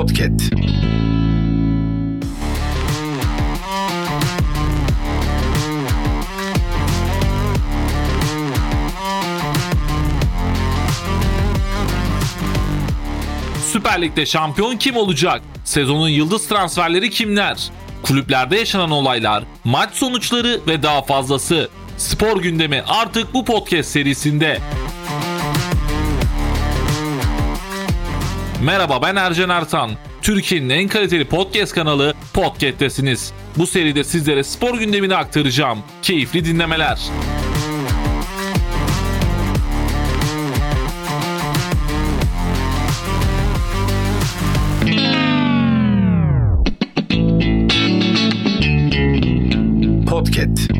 Podcast. Süper Lig'de şampiyon kim olacak? Sezonun yıldız transferleri kimler? Kulüplerde yaşanan olaylar, maç sonuçları ve daha fazlası. Spor gündemi artık bu podcast serisinde. Merhaba ben Ercan Ertan. Türkiye'nin en kaliteli podcast kanalı Podcast'tesiniz. Bu seride sizlere spor gündemini aktaracağım. Keyifli dinlemeler. Podcast